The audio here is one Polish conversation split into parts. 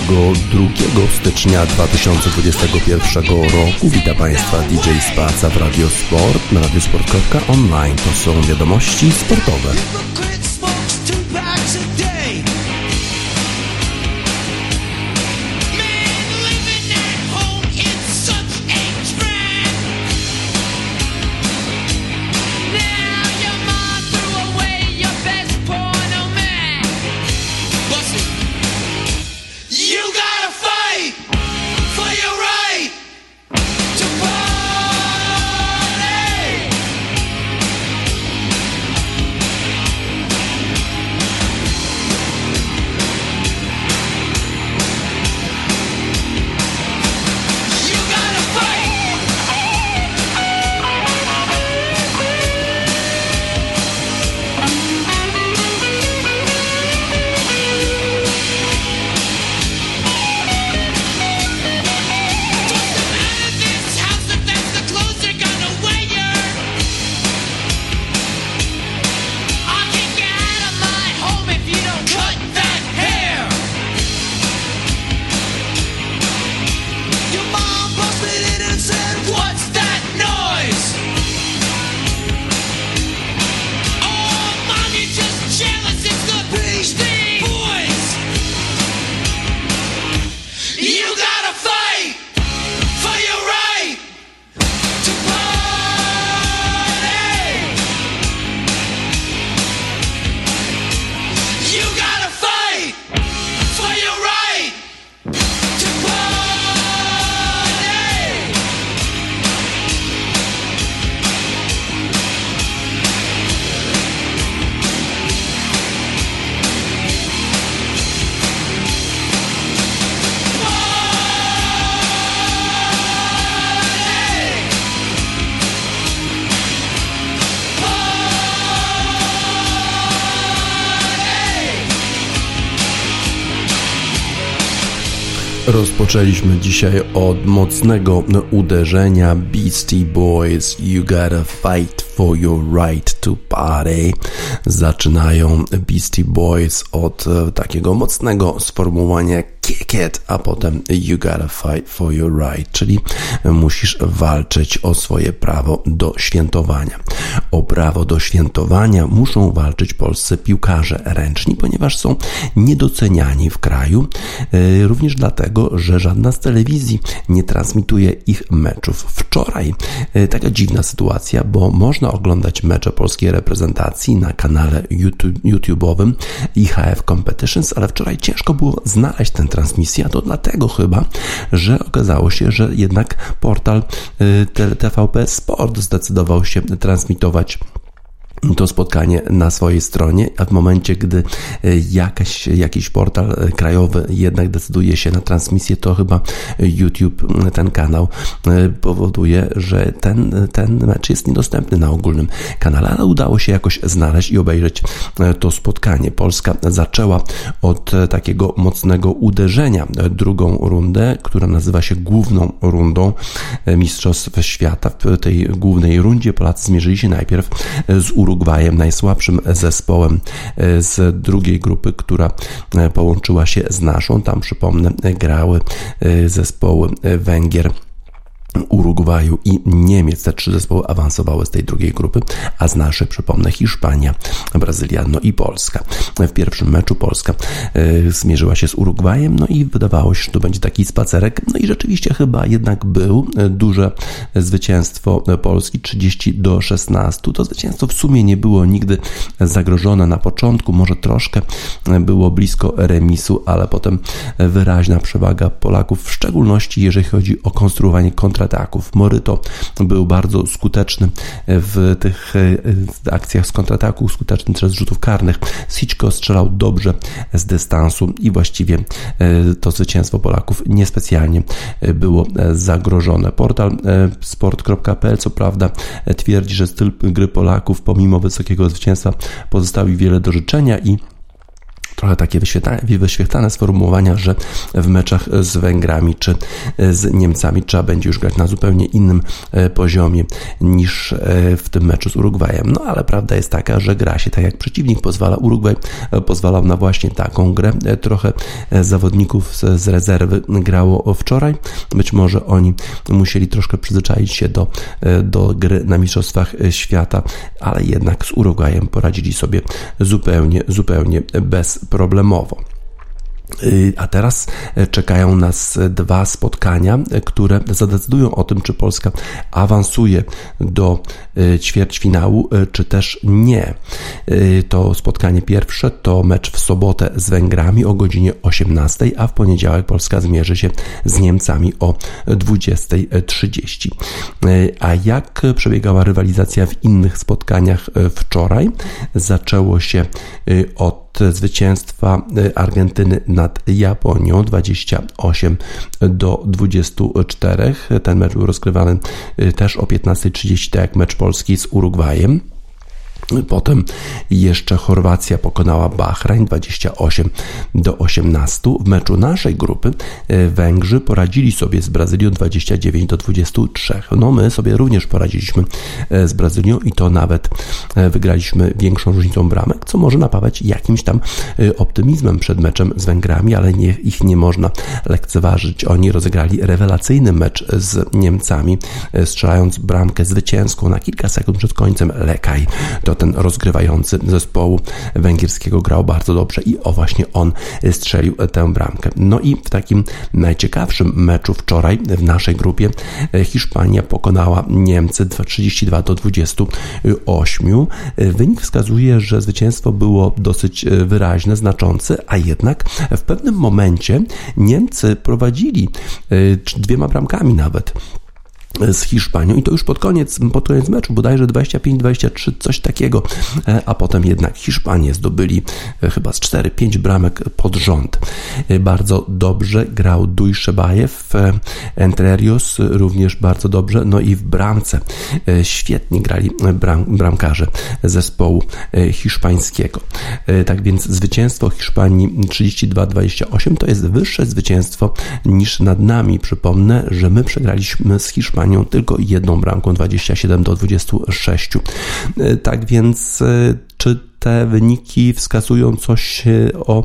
Dzień dobry Państwu 22 stycznia 2021 roku. Witam Państwa DJ Spaca w Radio Sport na radiosport.online. To są wiadomości sportowe. Rozpoczęliśmy dzisiaj od mocnego uderzenia Beastie Boys You Gotta Fight for Your Right to Party. Zaczynają Beastie Boys od e, takiego mocnego sformułowania kick it, a potem you gotta fight for your right, czyli musisz walczyć o swoje prawo do świętowania. O prawo do świętowania muszą walczyć polscy piłkarze ręczni, ponieważ są niedoceniani w kraju, e, również dlatego, że żadna z telewizji nie transmituje ich meczów. Wczoraj e, taka dziwna sytuacja, bo można oglądać mecze polskiej reprezentacji na kanale YouTube, YouTube'owym IHF Competitions, ale wczoraj ciężko było znaleźć ten transmisję, a to dlatego chyba, że okazało się, że jednak portal y, TVP Sport zdecydował się transmitować to spotkanie na swojej stronie, a w momencie, gdy e, jakaś, jakiś portal e, krajowy jednak decyduje się na transmisję, to chyba YouTube, ten kanał e, powoduje, że ten, ten mecz jest niedostępny na ogólnym kanale, ale udało się jakoś znaleźć i obejrzeć to spotkanie. Polska zaczęła od takiego mocnego uderzenia drugą rundę, która nazywa się główną rundą Mistrzostw Świata. W tej głównej rundzie Polacy zmierzyli się najpierw z Urugwajem, Urugwajem, najsłabszym zespołem e, z drugiej grupy, która e, połączyła się z naszą. Tam przypomnę, grały e, zespoły Węgier. Urugwaju i Niemiec. Te trzy zespoły awansowały z tej drugiej grupy, a z naszej, przypomnę, Hiszpania, Brazylia, no i Polska. W pierwszym meczu Polska y, zmierzyła się z Urugwajem, no i wydawało się, że to będzie taki spacerek. No i rzeczywiście chyba jednak był duże zwycięstwo Polski, 30 do 16. To zwycięstwo w sumie nie było nigdy zagrożone na początku, może troszkę było blisko remisu, ale potem wyraźna przewaga Polaków, w szczególności jeżeli chodzi o konstruowanie kontra kontrataków. Moryto był bardzo skuteczny w tych e, akcjach z kontrataku, skuteczny przez rzutów karnych. Siczko strzelał dobrze z dystansu i właściwie e, to zwycięstwo Polaków niespecjalnie e, było zagrożone. Portal sport.pl co prawda twierdzi, że styl gry Polaków pomimo wysokiego zwycięstwa pozostawi wiele do życzenia i trochę takie wyświetlane sformułowania, że w meczach z Węgrami czy z Niemcami trzeba będzie już grać na zupełnie innym e, poziomie niż e, w tym meczu z Urugwajem. No ale prawda jest taka, że gra się tak jak przeciwnik pozwala. Urugwaj e, pozwalał na właśnie taką grę. Trochę zawodników z rezerwy grało wczoraj. Być może oni musieli troszkę przyzwyczaić się do, do gry na Mistrzostwach Świata, ale jednak z Urugwajem poradzili sobie zupełnie, zupełnie bezproblemowo. Y, a teraz e, czekają nas dwa spotkania, e, które zadecydują o tym, czy Polska awansuje do e, ćwierćfinału, czy też nie. To spotkanie pierwsze to mecz w sobotę z Węgrami o godzinie 18, a w poniedziałek Polska zmierzy się z Niemcami o 20.30. A jak przebiegała rywalizacja w innych spotkaniach wczoraj? Zaczęło się od zwycięstwa y, Argentyny nad Japonią 28 do 24. Ten mecz był rozgrywany y, też o 15.30, tak jak mecz Polski z Urugwajem. Potem jeszcze Chorwacja pokonała Bahrain 28 do 18. W meczu naszej grupy e, Węgrzy poradzili sobie z Brazylią 29 do 23. No my sobie również poradziliśmy e, z Brazylią i to nawet e, wygraliśmy większą różnicą bramek, co może napawać jakimś tam optymizmem przed meczem z Węgrami, ale nie, ich nie można lekceważyć. Oni rozegrali rewelacyjny mecz z Niemcami, strzelając bramkę zwycięską na kilka sekund przed końcem Lekaj. To ten rozgrywający zespołu węgierskiego grał bardzo dobrze i o właśnie on strzelił tę bramkę. No i w takim najciekawszym meczu wczoraj w naszej grupie Hiszpania pokonała Niemcy 32 do 28. Wynik wskazuje, że zwycięstwo było dosyć wyraźne, znaczące, a jednak w pewnym momencie Niemcy prowadzili dwiema bramkami nawet z Hiszpanią i to już pod koniec, pod koniec meczu, bodajże 25-23, coś takiego, e, a potem jednak Hiszpanie zdobyli e, chyba z 4-5 bramek pod rząd. E, bardzo dobrze grał Duj Szebajew, Entrerios również bardzo dobrze, no i w bramce świetnie grali bram, bramkarze zespołu hiszpańskiego. Tak więc zwycięstwo Hiszpanii 32-28 to jest wyższe zwycięstwo niż nad nami. Przypomnę, że my przegraliśmy z Hiszpanią Hiszpanią tylko jedną bramką 27 do 26. E, tak więc e, czy te wyniki wskazują coś e, o,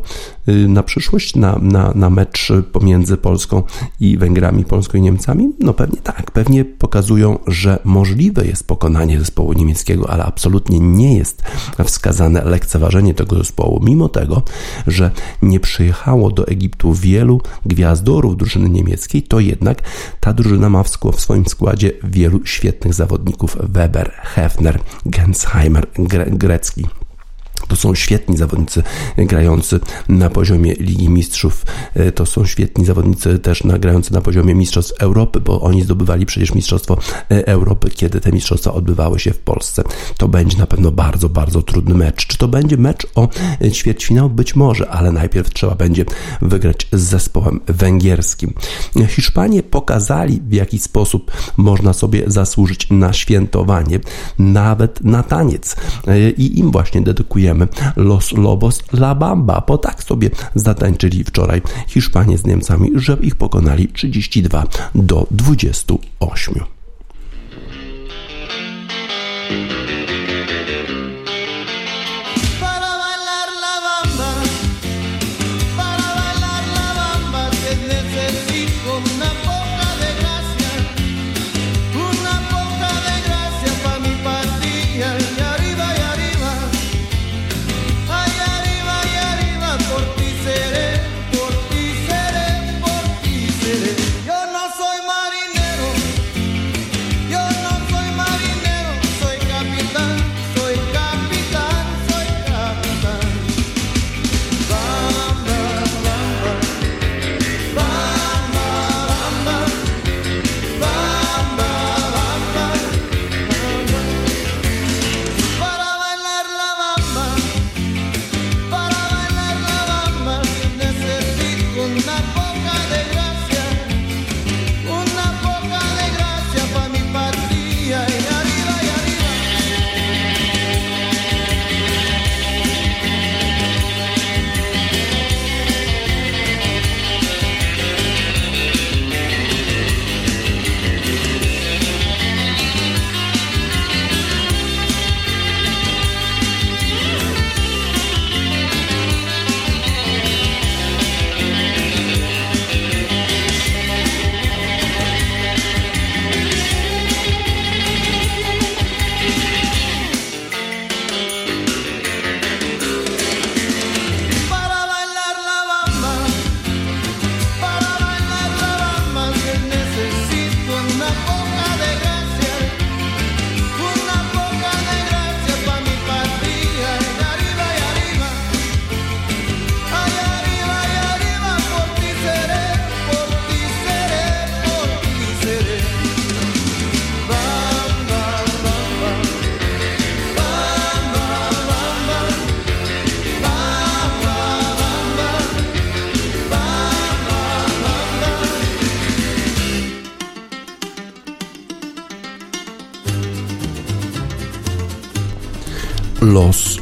y, na przyszłość, na, na, na mecz pomiędzy Polską i Węgrami, Polską i Niemcami? No pewnie tak, pewnie pokazują, że możliwe jest pokonanie zespołu niemieckiego, ale absolutnie nie jest wskazane lekceważenie tego zespołu, mimo tego, że nie przyjechało do Egiptu wielu gwiazdorów drużyny niemieckiej, to jednak ta drużyna ma w swoim składzie wielu świetnych zawodników Weber, Hefner, Gensheimer, Gre Grecki. To są świetni zawodnicy grający na poziomie Ligi Mistrzów. E, to są świetni zawodnicy też grający na poziomie Mistrzostw Europy, bo oni zdobywali przecież Mistrzostwo e, Europy, kiedy te mistrzostwa odbywały się w Polsce. To będzie na pewno bardzo, bardzo trudny mecz. Czy to będzie mecz o e, ćwierćfinał? Być może, ale najpierw trzeba będzie wygrać z zespołem węgierskim. Hiszpanie pokazali, w jaki sposób można sobie zasłużyć na świętowanie, nawet na taniec. I im właśnie Los Lobos La Bamba, bo tak sobie zatańczyli wczoraj Hiszpanie z Niemcami, że ich pokonali 32 do 28.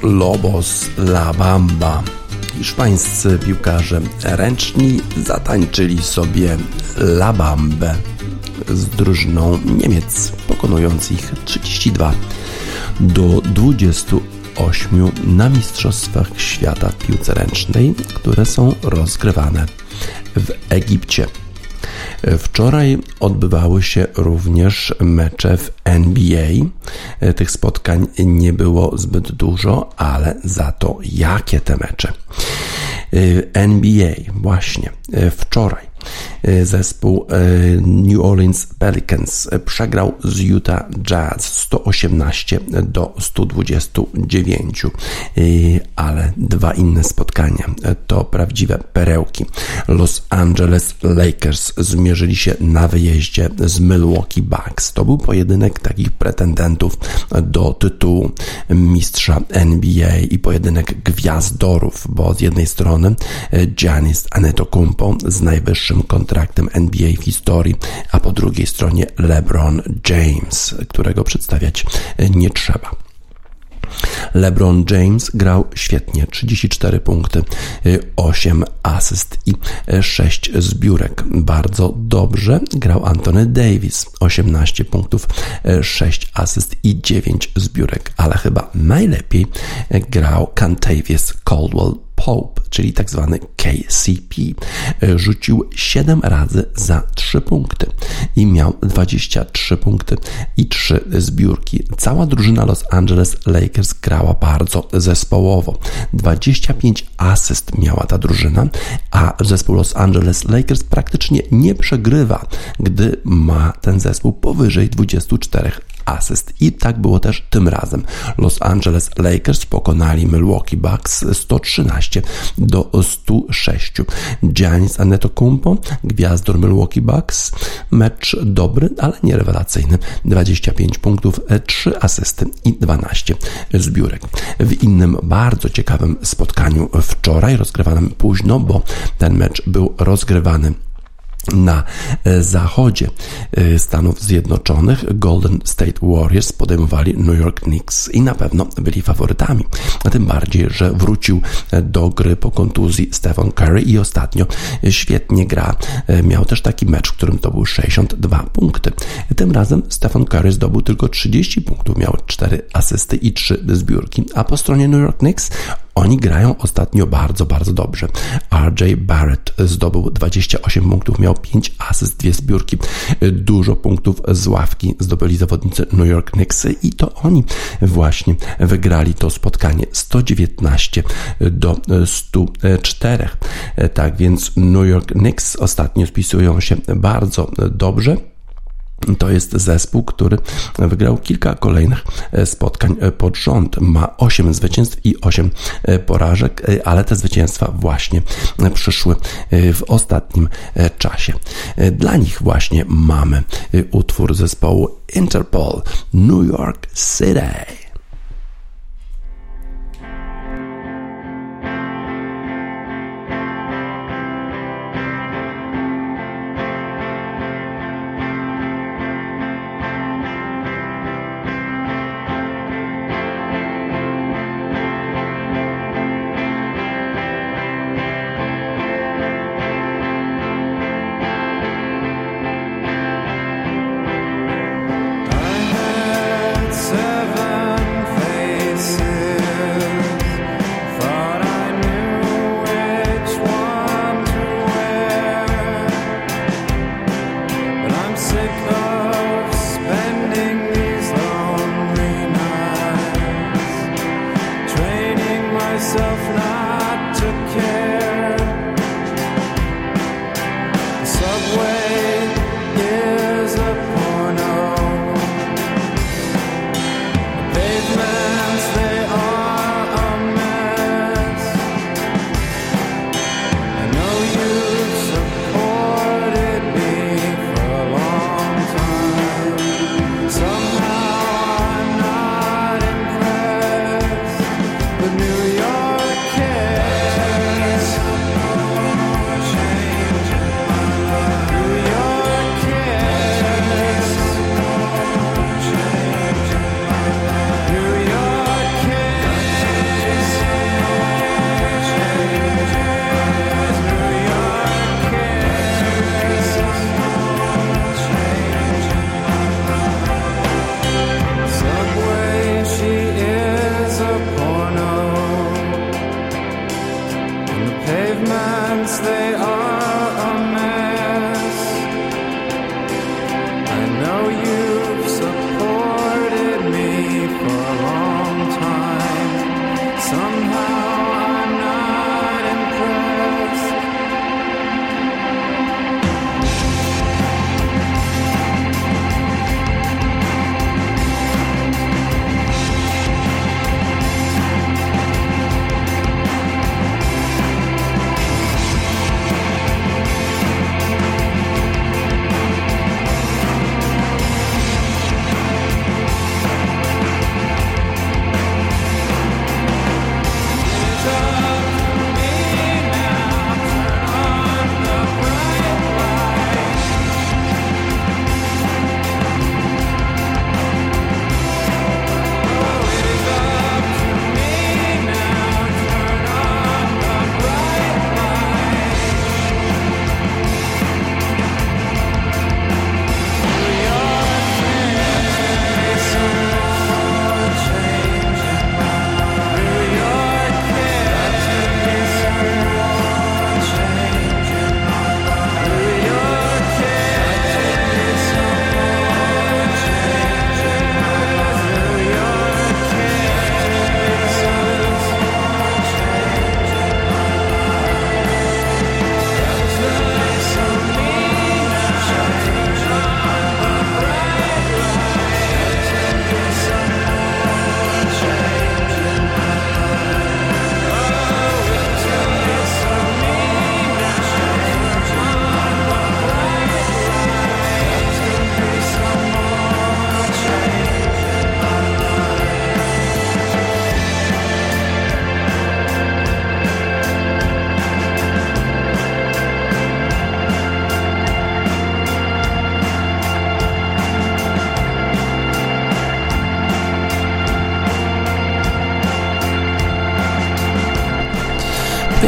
Lobos La Bamba. Hiszpańscy piłkarze ręczni zatańczyli sobie La Bambę z drużyną Niemiec, pokonując ich 32 do 28 na Mistrzostwach Świata w piłce ręcznej, które są rozgrywane w Egipcie. Wczoraj odbywały się również mecze w NBA. Tych spotkań nie było zbyt dużo, ale za to jakie te mecze. NBA właśnie wczoraj zespół New Orleans Pelicans przegrał z Utah Jazz 118 do 129, ale dwa inne spotkania to prawdziwe perełki. Los Angeles Lakers zmierzyli się na wyjeździe z Milwaukee Bucks. To był pojedynek takich pretendentów do tytułu mistrza NBA i pojedynek gwiazdorów, bo z jednej strony Giannis Antetokounmpo z najwyższym kontraktem NBA w historii, a po drugiej stronie LeBron James, którego przedstawiać nie trzeba. LeBron James grał świetnie, 34 punkty, 8 asyst i 6 zbiórek. Bardzo dobrze grał Anthony Davis, 18 punktów, 6 asyst i 9 zbiórek, ale chyba najlepiej grał Cantavius Caldwell Pope, czyli tak zwany KCP, rzucił 7 razy za 3 punkty i miał 23 punkty i 3 zbiórki. Cała drużyna Los Angeles Lakers grała bardzo zespołowo. 25 asyst miała ta drużyna, a zespół Los Angeles Lakers praktycznie nie przegrywa, gdy ma ten zespół powyżej 24 asyst. I tak było też tym razem. Los Angeles Lakers pokonali Milwaukee Bucks 113 do 106. Giannis Antetokounmpo, gwiazdor Milwaukee Bucks, mecz dobry, ale nie rewelacyjny. 25 punktów, 3 asysty i 12 zbiórek. W innym bardzo ciekawym spotkaniu wczoraj, rozgrywanym późno, bo ten mecz był rozgrywany na e, zachodzie e, Stanów Zjednoczonych Golden State Warriors podejmowali New York Knicks i na pewno byli faworytami. A tym bardziej, że wrócił e, do gry po kontuzji Stephen Curry i ostatnio świetnie gra. Miał też taki mecz, w którym to był 62 punkty. Tym razem Stephen Curry zdobył tylko 30 punktów, miał 4 asysty i 3 zbiórki, a po stronie New York Knicks oni grają ostatnio bardzo, bardzo dobrze. RJ Barrett zdobył 28 punktów, miał 5 asyst, 2 zbiórki. Dużo punktów z ławki zdobyli zawodnicy New York Knicks i to oni właśnie wygrali to spotkanie 119 do 104. Tak więc New York Knicks ostatnio spisują się bardzo dobrze. To jest zespół, który wygrał kilka kolejnych e, spotkań e, pod rząd. Ma 8 zwycięstw i 8 e, porażek, ale te zwycięstwa właśnie przyszły w ostatnim czasie. Dla nich właśnie mamy utwór zespołu Interpol New York City.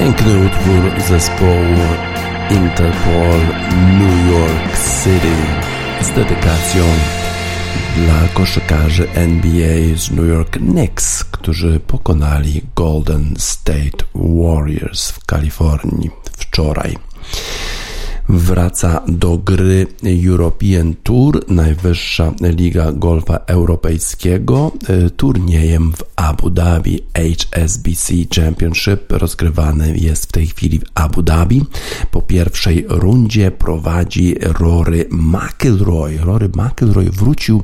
Piękny utwór zespołu Interpol New York City z dedykacją dla koszykarzy NBA z New York Knicks, którzy pokonali Golden State Warriors w Kalifornii wczoraj. Wraca do gry European Tour, najwyższa liga golfa europejskiego, e, turniejem w Abu Dhabi HSBC Championship rozgrywany jest w tej chwili w Abu Dhabi. Po pierwszej rundzie prowadzi Rory McIlroy. Rory McIlroy wrócił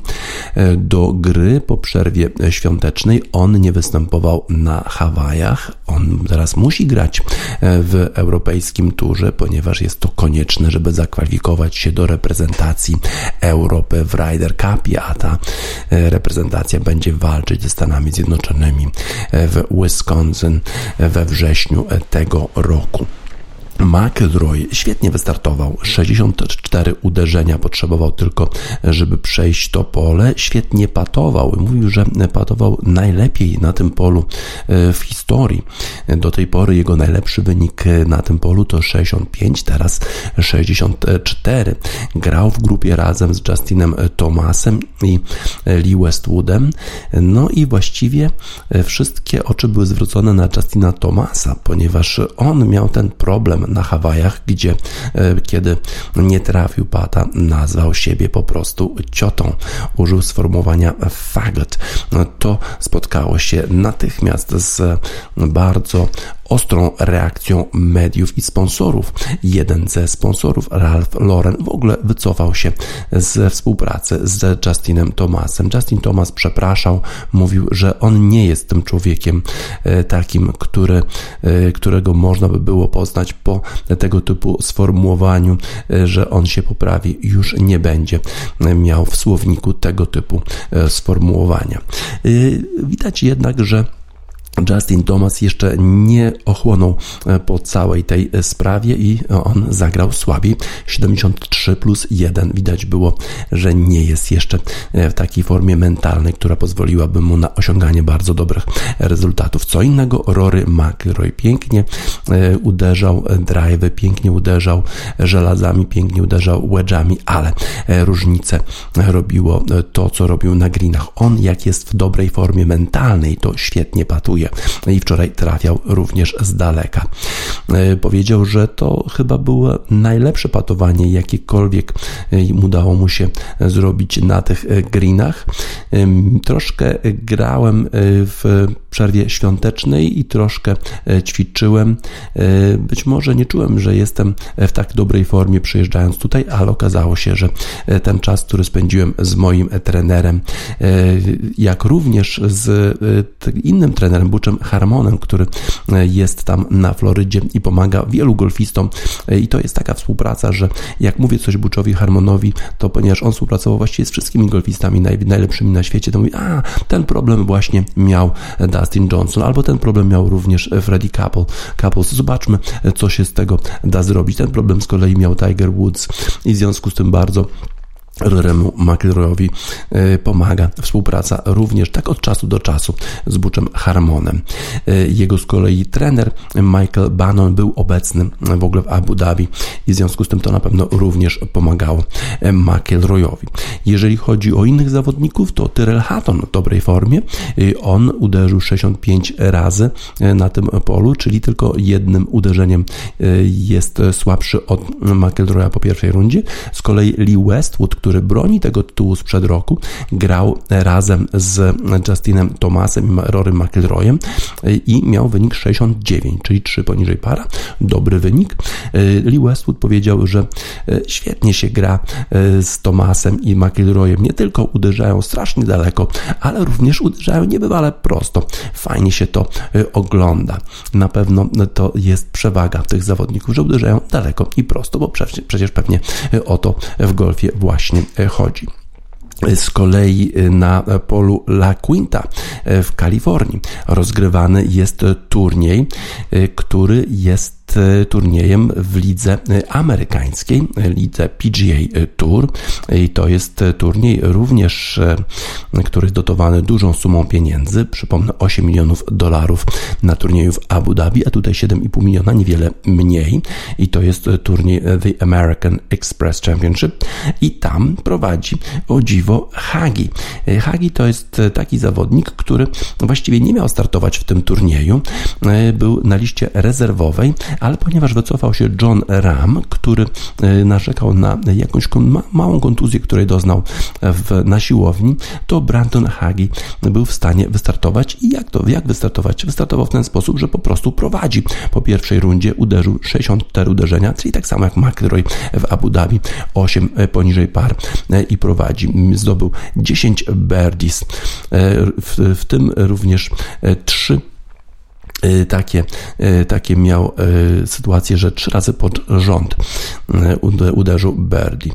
e, do gry po przerwie świątecznej. On nie występował na Hawajach. On teraz musi grać e, w europejskim turze, ponieważ jest to konieczne żeby zakwalifikować się do reprezentacji Europy w Ryder Cupie, a ta e, reprezentacja będzie walczyć ze Stanami Zjednoczonymi e, w Wisconsin we wrześniu tego roku. McIlroy świetnie wystartował. 64 uderzenia potrzebował tylko, żeby przejść to pole. Świetnie patował. Mówił, że patował najlepiej na tym polu e, w historii. Do tej pory jego najlepszy wynik na tym polu to 65, teraz 64. Grał w grupie razem z Justinem Thomasem i Lee Westwoodem. No i właściwie wszystkie oczy były zwrócone na Justina Thomasa, ponieważ on miał ten problem na Hawajach, gdzie e, kiedy nie trafił pata, nazwał siebie po prostu ciotą. Użył sformułowania faggot. To spotkało się natychmiast z bardzo ostrą reakcją mediów i sponsorów. Jeden ze sponsorów, Ralph Lauren, w ogóle wycofał się ze współpracy z Justinem Thomasem. Justin Thomas przepraszał, mówił, że on nie jest tym człowiekiem e, takim, który, e, którego można by było poznać po tego typu sformułowaniu, e, że on się poprawi, już nie będzie miał w słowniku tego typu sformułowania. Widać jednak, że Justin Thomas jeszcze nie ochłonął e, po całej tej e, sprawie i on zagrał słabiej. 73 plus 1. Widać było, że nie jest jeszcze e, w takiej formie mentalnej, która pozwoliłaby mu na osiąganie bardzo dobrych rezultatów. Co innego Rory McIlroy pięknie uderzał drive, pięknie uderzał żelazami, pięknie uderzał wedge'ami, ale różnicę robiło to, co robił na greenach. On jak jest w dobrej formie mentalnej, to świetnie patuje i wczoraj trafiał również z daleka. E, powiedział, że to chyba było najlepsze patowanie, jakiekolwiek e, udało mu się zrobić na tych e, greenach. Troszkę grałem w przerwie świątecznej i troszkę ćwiczyłem. Być może nie czułem, że jestem w tak dobrej formie przyjeżdżając tutaj, ale okazało się, że ten czas, który spędziłem z moim trenerem, jak również z innym trenerem, Butchem Harmonem, który e, jest tam na Florydzie i pomaga wielu golfistom. E, I to jest taka współpraca, że jak mówię coś Butchowi Harmonowi, to ponieważ on współpracował właściwie z wszystkimi golfistami naj, najlepszymi na świecie, to mówi, a ten problem właśnie miał Dustin Johnson, albo ten problem miał również Freddie Couple, Couples. Zobaczmy, co się z tego da zrobić. Ten problem z kolei miał Tiger Woods i w związku z tym bardzo Roremu McIlroyowi e, pomaga współpraca również tak od czasu do czasu z Butchem Harmonem. E, jego z kolei trener Michael Bannon był obecny w ogóle w Abu Dhabi i w związku z tym to na pewno również pomagało e, McIlroyowi. Jeżeli chodzi o innych zawodników, to Tyrell Hatton w dobrej formie. On uderzył 65 razy na tym polu, czyli tylko jednym uderzeniem jest słabszy od McIlroya po pierwszej rundzie. Z kolei Lee Westwood, który który broni tego tytułu sprzed roku, grał razem z Justinem Thomasem i Rory McIlroyem i miał wynik 69, czyli 3 poniżej para. Dobry wynik. Lee Westwood powiedział, że świetnie się gra z Thomasem i McIlroyem. Nie tylko uderzają strasznie daleko, ale również uderzają niebywale prosto. Fajnie się to ogląda. Na pewno to jest przewaga tych zawodników, że uderzają daleko i prosto, bo przecież, przecież pewnie o to w golfie właśnie chodzi. Z kolei e, na polu La Quinta e, w Kalifornii rozgrywany jest turniej, który jest jest turniejem w lidze amerykańskiej, lidze PGA Tour. I to jest turniej również, który jest dotowany dużą sumą pieniędzy, przypomnę 8 milionów dolarów na turnieju w Abu Dhabi, a tutaj 7,5 miliona, niewiele mniej. I to jest turniej The American Express Championship. I tam prowadzi o dziwo Hagi. Hagi to jest taki zawodnik, który właściwie nie miał startować w tym turnieju, był na liście rezerwowej, ale ponieważ wycofał się John Ram, który narzekał na jakąś małą kontuzję, której doznał w, na siłowni, to Brandon Hagi był w stanie wystartować i jak to, jak wystartować? Wystartował w ten sposób, że po prostu prowadzi. Po pierwszej rundzie uderzył 64 uderzenia, czyli tak samo jak McIlroy w Abu Dhabi, 8 poniżej par i prowadzi. Zdobył 10 birdies, w, w tym również 3 Y, takie, y, takie miał y, sytuację, że trzy razy pod rząd uderzył Birdie.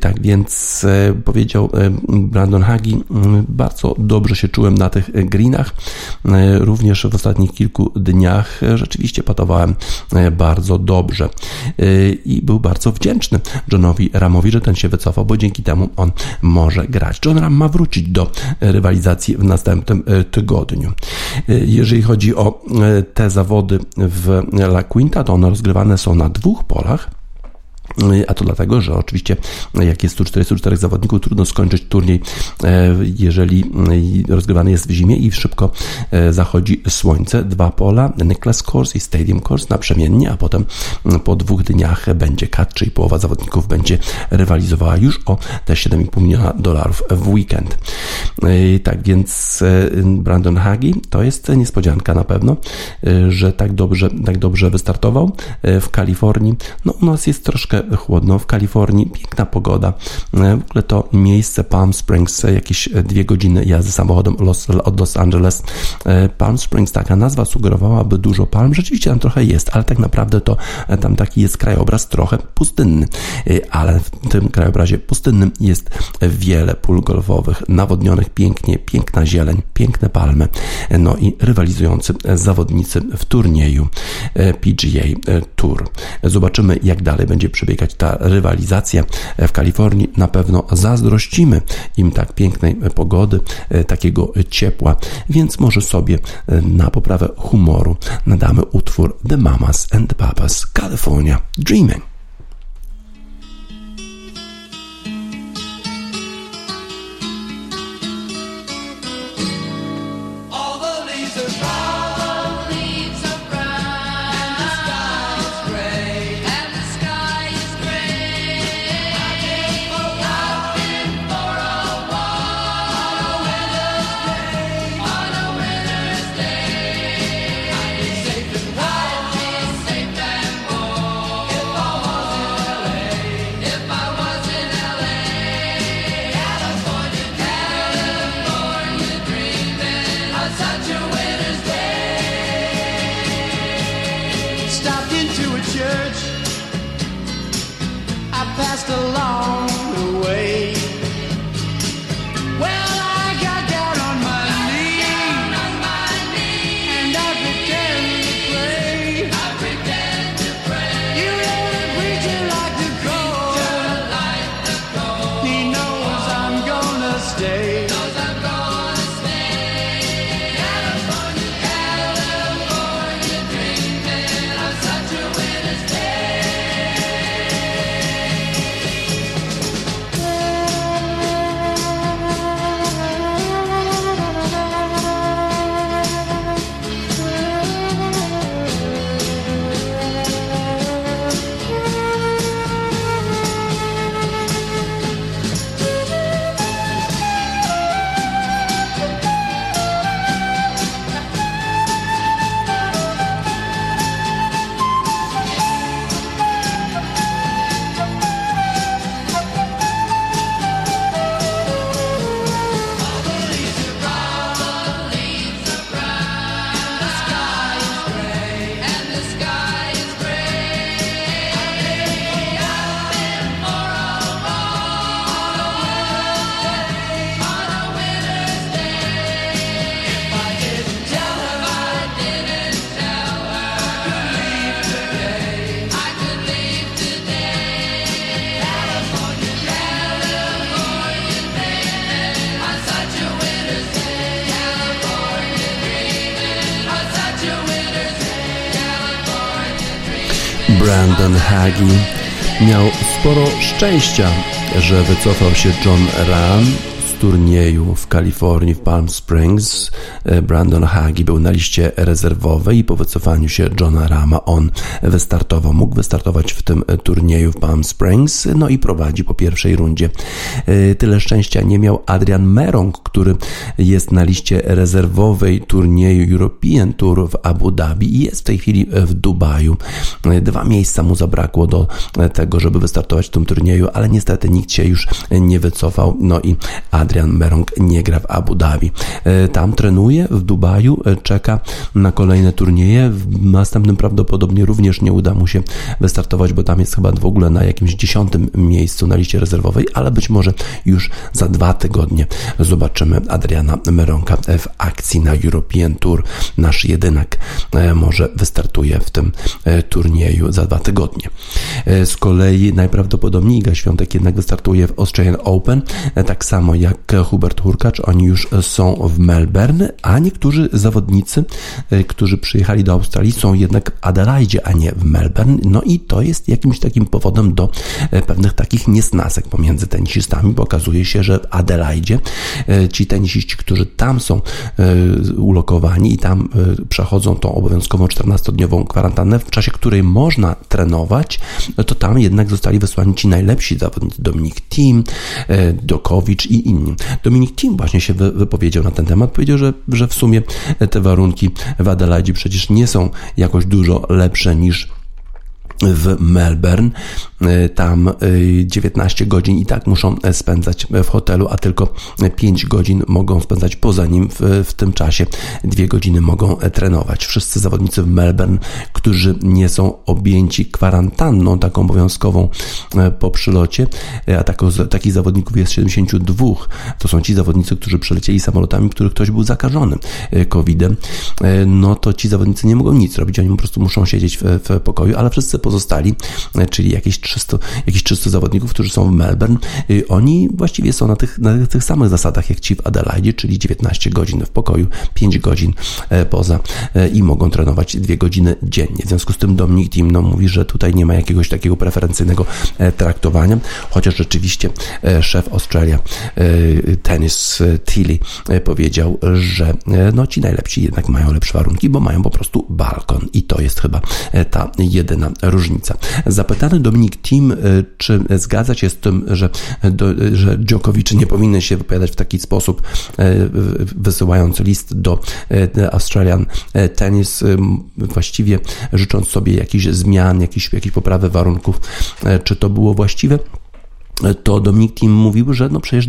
Tak więc powiedział Brandon Hagi, bardzo dobrze się czułem na tych greenach. Również w ostatnich kilku dniach rzeczywiście patowałem bardzo dobrze i był bardzo wdzięczny Johnowi Ramowi, że ten się wycofał, bo dzięki temu on może grać. John Ram ma wrócić do rywalizacji w następnym tygodniu. Jeżeli chodzi o o e, te zawody w La Quinta, to one rozgrywane są na dwóch polach. A to dlatego, że oczywiście jak jest 144 zawodników, trudno skończyć turniej, e, jeżeli rozgrywany jest w zimie i szybko e, zachodzi słońce. Dwa pola, Necklace Course i Stadium Course naprzemiennie, a potem po dwóch dniach będzie cut, czyli połowa zawodników będzie rywalizowała już o te 7,5 miliona dolarów w weekend. E, tak więc Brandon Hagi to jest niespodzianka na pewno, że tak dobrze, tak dobrze wystartował w Kalifornii. No u nas jest troszkę chłodno w Kalifornii, piękna pogoda. E, w ogóle to miejsce Palm Springs, jakieś dwie godziny jazdy samochodem Los, od Los Angeles. E, Palm Springs, taka nazwa sugerowałaby dużo palm, rzeczywiście tam trochę jest, ale tak naprawdę to e, tam taki jest krajobraz trochę pustynny, ale w tym krajobrazie pustynnym jest wiele pól golfowych, nawodnionych pięknie, piękna zieleń, piękne palmy, no i rywalizujący zawodnicy w turnieju PGA Tour. Zobaczymy, jak dalej będzie przebiegać przebiegać ta rywalizacja w Kalifornii. Na pewno zazdrościmy im tak pięknej pogody, e, takiego ciepła, więc może sobie e, na poprawę humoru nadamy utwór The Mamas and Papas California Dreaming. Miał sporo szczęścia, że wycofał się John Ram turnieju w Kalifornii, w Palm Springs. E, Brandon Hagi był na liście rezerwowej i po wycofaniu się Johna Rama on wystartował. Mógł wystartować w tym turnieju w Palm Springs, no i prowadzi po pierwszej rundzie. E, tyle szczęścia nie miał Adrian Merong, który jest na liście rezerwowej turnieju European Tour w Abu Dhabi i jest w tej chwili w Dubaju. E, dwa miejsca mu zabrakło do tego, żeby wystartować w tym turnieju, ale niestety nikt się już nie wycofał. No i Adrian Adrian Merong nie gra w Abu Dhabi. E, tam trenuje w Dubaju, e, czeka na kolejne turnieje. W następnym prawdopodobnie również nie uda mu się wystartować, bo tam jest chyba w ogóle na jakimś dziesiątym miejscu na liście rezerwowej, ale być może już za dwa tygodnie zobaczymy Adriana Meronka w akcji na European Tour. Nasz jedynak e, może wystartuje w tym turnieju za dwa tygodnie. Z kolei najprawdopodobniej Iga Świątek jednak wystartuje w Australian Open, tak samo jak Hubert Hurkacz, oni już są w Melbourne, a niektórzy zawodnicy, e, którzy przyjechali do Australii są jednak w Adelaide, a nie w Melbourne. No i to jest jakimś takim powodem do e, pewnych takich niesnasek pomiędzy tenisistami, bo okazuje się, że w Adelaide e, ci tenisiści, którzy tam są ulokowani i tam przechodzą tą obowiązkową 14-dniową kwarantannę, w czasie której można trenować, to tam jednak zostali wysłani ci najlepsi zawodnicy, Dominik Thiem, Dokowicz i inni. Dominik Thiem właśnie się wypowiedział na ten temat. Powiedział, że, że w sumie te warunki w Adelaide przecież nie są jakoś dużo lepsze niż w Melbourne. E, tam 19 e, godzin i tak muszą e, spędzać w hotelu, a tylko 5 godzin mogą spędzać poza nim. W, w tym czasie 2 godziny mogą trenować. Wszyscy zawodnicy w Melbourne, którzy nie są objęci kwarantanną taką obowiązkową po przylocie, a tako, takich zawodników jest 72. To są ci zawodnicy, którzy przylecieli samolotami, których ktoś był zakażony COVID-em. No to ci zawodnicy nie mogą nic robić, oni po prostu muszą siedzieć w, w pokoju, ale wszyscy pozostali, czyli jakieś 300, jakieś 300 zawodników, którzy są w Melbourne, y, oni właściwie są na tych, na tych samych zasadach jak ci w Adelaide, czyli 19 godzin w pokoju, 5 godzin e, poza e, i mogą trenować 2 godziny dziennie. W związku z tym Dominik Timno mówi, że tutaj nie ma jakiegoś takiego preferencyjnego e, traktowania, chociaż rzeczywiście szef Australia Tennis Tilly powiedział, że no ci najlepsi jednak mają lepsze warunki, bo mają po prostu balkon i to jest chyba ta jedyna różnica. Zapytany Dominik Tim, e, czy zgadza się z tym, że, że Djokovic nie powinien się wypowiadać w taki sposób, e, wysyłając list do e, Australian Tennis, właściwie życząc sobie jakichś zmian, jakichś, jakiejś poprawy warunków, czy to było właściwe? To Dominik Tim mówił, że no przecież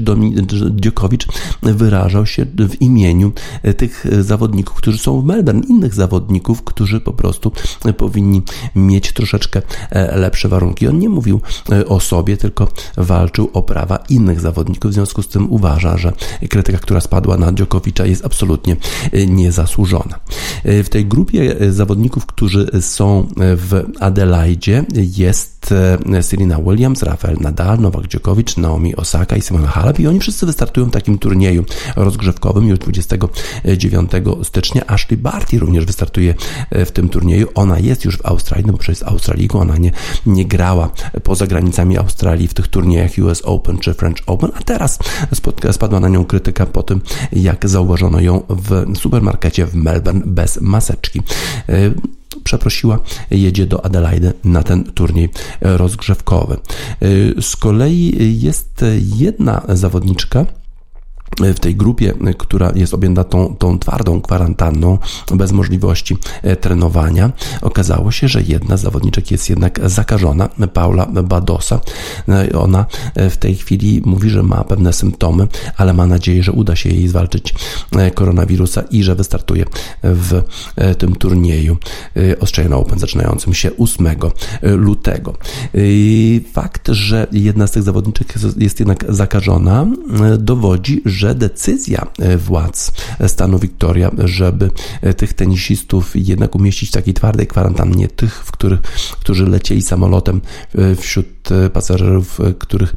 Dziokowicz wyrażał się w imieniu tych zawodników, którzy są w Melbourne, innych zawodników, którzy po prostu powinni mieć troszeczkę e, lepsze warunki. On nie mówił e, o sobie, tylko walczył o prawa innych zawodników. W związku z tym uważa, że krytyka, która spadła na Dziokowicza jest absolutnie e, niezasłużona. W tej grupie zawodników, którzy są w Adelaide jest E, Serena Williams, Rafael Nadal, Nowak Djokovic, Naomi Osaka i Simona Halep i oni wszyscy wystartują w takim turnieju rozgrzewkowym już 29 stycznia. Ashley Barty również wystartuje e, w tym turnieju. Ona jest już w Australii, no bo przecież jest Australiką, ona nie, nie grała poza granicami Australii w tych turniejach US Open czy French Open, a teraz spadła na nią krytyka po tym, jak zauważono ją w supermarkecie w Melbourne bez maseczki. Przeprosiła, jedzie do Adelaide na ten turniej rozgrzewkowy. Z kolei jest jedna zawodniczka, w tej grupie, która jest objęta tą, tą twardą kwarantanną, bez możliwości e, trenowania, okazało się, że jedna z zawodniczek jest jednak zakażona, Paula Badosa. E, ona e, w tej chwili mówi, że ma pewne symptomy, ale ma nadzieję, że uda się jej zwalczyć koronawirusa i że wystartuje w tym turnieju Australian Open zaczynającym się 8 lutego. Fakt, że jedna z tych zawodniczek jest jednak zakażona, dowodzi, że że decyzja władz stanu Victoria, żeby tych tenisistów jednak umieścić w takiej twardej kwarantannie, tych, w których, którzy lecieli samolotem wśród pasażerów, których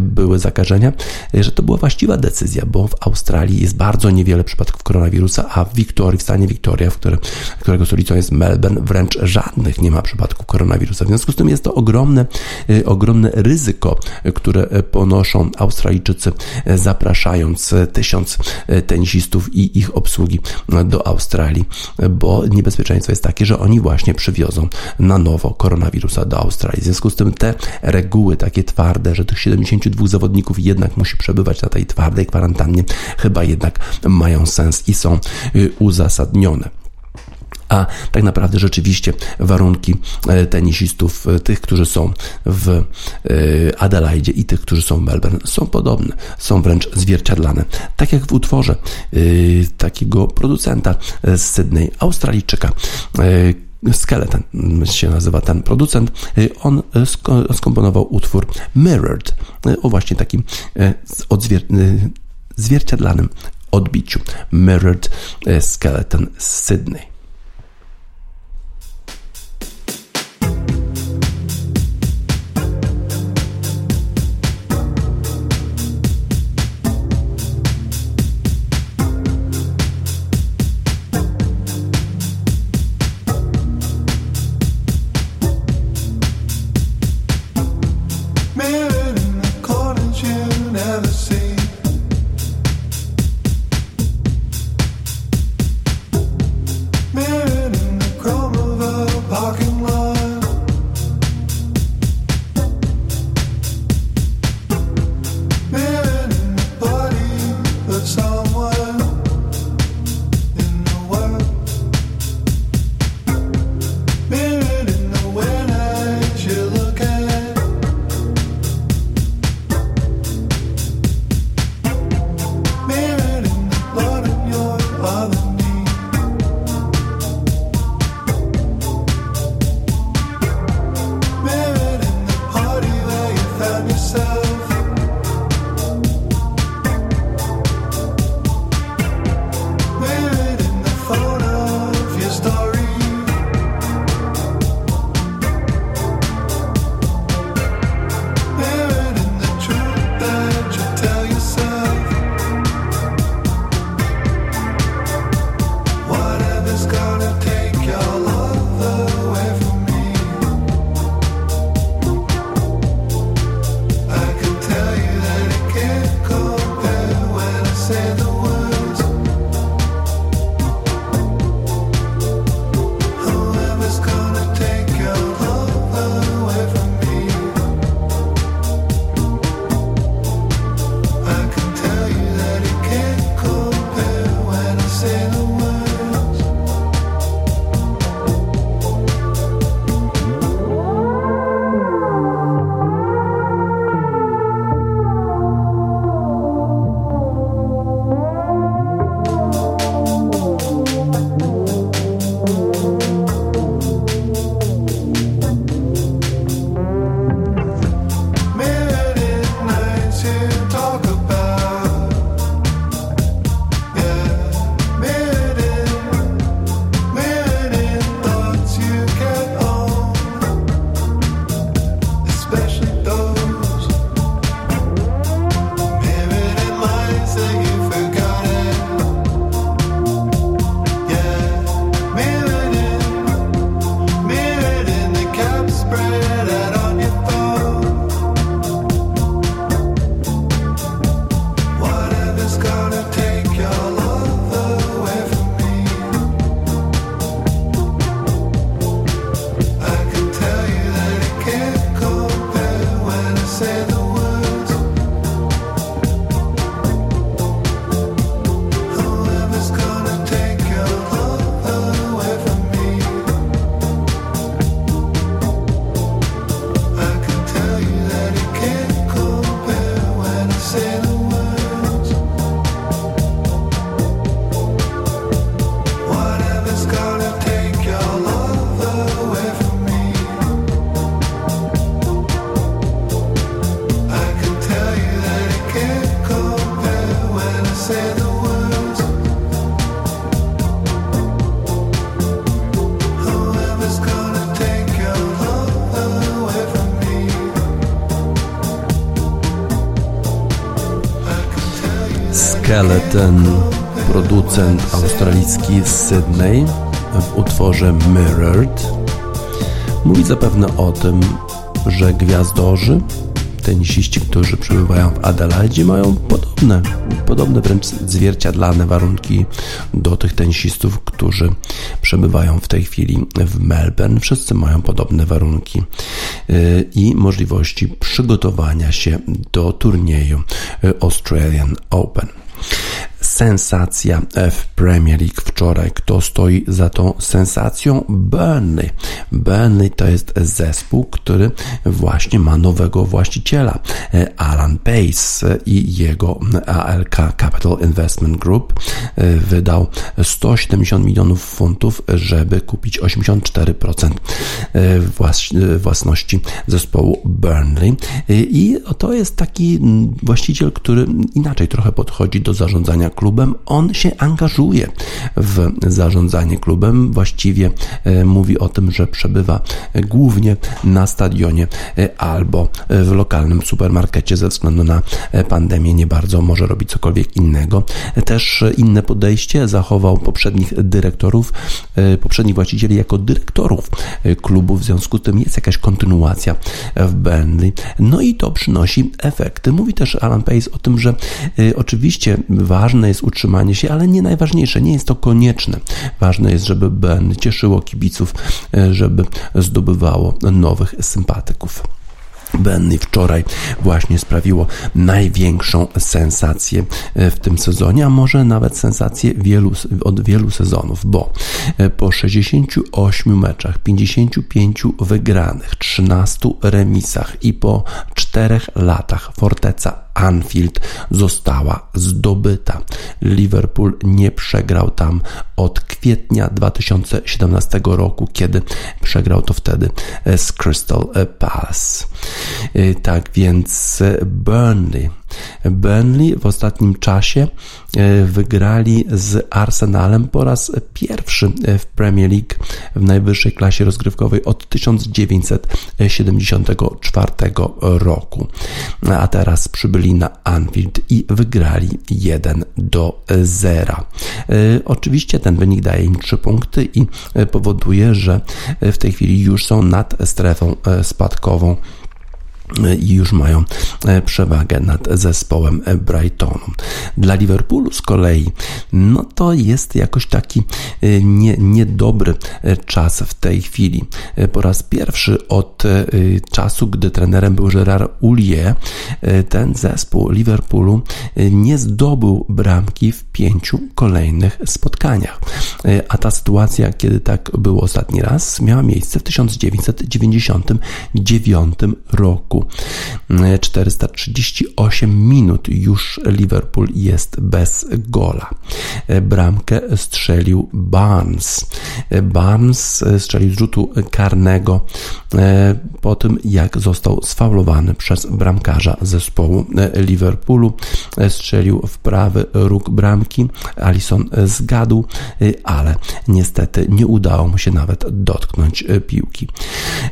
były zakażenia, że to była właściwa decyzja, bo w Australii jest bardzo niewiele przypadków koronawirusa, a w Wiktorii, w stanie Wiktoria, w którym, którego stolicą jest Melbourne, wręcz żadnych nie ma przypadków koronawirusa. W związku z tym jest to ogromne, ogromne ryzyko, które ponoszą Australijczycy, zapraszając tysiąc tenisistów i ich obsługi do Australii, bo niebezpieczeństwo jest takie, że oni właśnie przywiozą na nowo koronawirusa do Australii. W związku z tym te reguły takie twarde, że tych 72 zawodników jednak musi przebywać na tej twardej kwarantannie, chyba jednak mają sens i są y, uzasadnione a tak naprawdę rzeczywiście warunki e, tenisistów, e, tych, którzy są w e, Adelaide i tych, którzy są w Melbourne, są podobne, są wręcz zwierciadlane. Tak jak w utworze takiego producenta z Sydney, Australijczyka, Skeleton się nazywa ten producent. On skomponował utwór Mirrored o właśnie takim zwierciadlanym odbiciu. Mirrored Skeleton z Sydney. Skeleton, producent australijski z Sydney w utworze Mirrored. Mówi zapewne o tym, że gwiazdorzy tenisiści, którzy przebywają w Adelaide mają podobne, podobne wręcz zwierciadlane warunki do tych tenisistów, którzy przebywają w tej chwili w Melbourne. Wszyscy mają podobne warunki y, i możliwości przygotowania się do turnieju Australian Open sensacja w Premier League wczoraj. Kto stoi za tą sensacją? Burnley. Burnley to jest zespół, który właśnie ma nowego właściciela. Alan Pace i jego ALK Capital Investment Group wydał 170 milionów funtów, żeby kupić 84% własności zespołu Burnley. I to jest taki właściciel, który inaczej trochę podchodzi do zarządzania klubem, on się angażuje w zarządzanie klubem. Właściwie e, mówi o tym, że przebywa głównie na stadionie e, albo w lokalnym supermarkecie ze względu na e, pandemię nie bardzo może robić cokolwiek innego. Też inne podejście zachował poprzednich dyrektorów, poprzednich właścicieli jako dyrektorów klubu. W związku z tym jest jakaś kontynuacja w Burnley. No i to przynosi efekty. Mówi też Alan Pace o tym, że oczywiście ważne jest utrzymanie się, ale nie najważniejsze, nie jest to konieczne. Ważne jest, żeby Ben cieszyło kibiców, e, żeby zdobywało nowych sympatyków. Benny wczoraj właśnie sprawiło największą sensację e, w tym sezonie, a może nawet sensację wielu, od wielu sezonów, bo e, po 68 meczach, 55 wygranych, 13 remisach i po 4 latach Forteca Anfield została zdobyta. Liverpool nie przegrał tam od kwietnia 2017 roku, kiedy przegrał to wtedy z Crystal Palace. Y, tak więc Burnley Burnley w ostatnim czasie e, wygrali z Arsenalem po raz pierwszy w Premier League w najwyższej klasie rozgrywkowej od 1974 roku. A teraz przybyli na Anfield i wygrali 1 do 0. E, oczywiście ten wynik daje im 3 punkty i powoduje, że w tej chwili już są nad strefą e, spadkową i już mają e, przewagę nad zespołem Brightonu. Dla Liverpoolu z kolei, no to jest jakoś taki e, nie, niedobry e, czas w tej chwili. Po raz pierwszy od czasu, gdy trenerem był Gerard Ulie, ten zespół Liverpoolu nie zdobył bramki w pięciu kolejnych spotkaniach. A ta sytuacja, kiedy tak było ostatni raz, miała miejsce w 1999 roku. 438 minut już Liverpool jest bez gola. Bramkę strzelił Barnes. Barnes strzelił z rzutu karnego e, po tym, jak został sfaulowany przez bramkarza zespołu Liverpoolu. Strzelił w prawy róg bramki. Alison zgadł, e, ale niestety nie udało mu się nawet dotknąć piłki.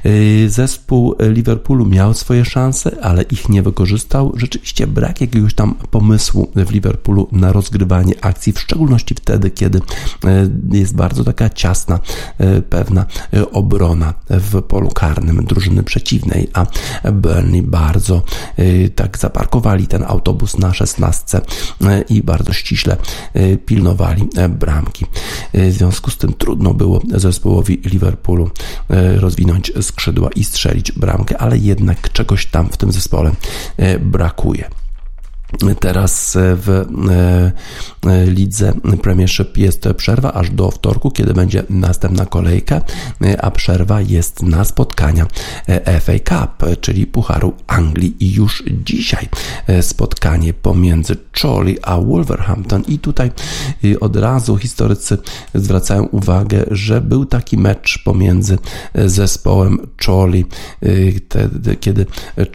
E, zespół Liverpoolu miał swoje szanse szanse, ale ich nie wykorzystał. Rzeczywiście brak jakiegoś tam pomysłu w Liverpoolu na rozgrywanie akcji, w szczególności wtedy, kiedy e, jest bardzo taka ciasna, e, pewna e, obrona w polu karnym drużyny przeciwnej, a Burnley bardzo tak zaparkowali ten autobus na szesnastce i bardzo ściśle pilnowali bramki. W związku z tym trudno było zespołowi Liverpoolu rozwinąć skrzydła i strzelić bramkę, ale jednak czegoś tam w tym zespole e, brakuje. Teraz w e, e, lidze Premiership jest przerwa aż do wtorku, kiedy będzie następna kolejka, a przerwa jest na spotkania FA Cup, czyli Pucharu Anglii. I już dzisiaj spotkanie pomiędzy Chorley a Wolverhampton. I tutaj od razu historycy zwracają uwagę, że był taki mecz pomiędzy zespołem Chorley, kiedy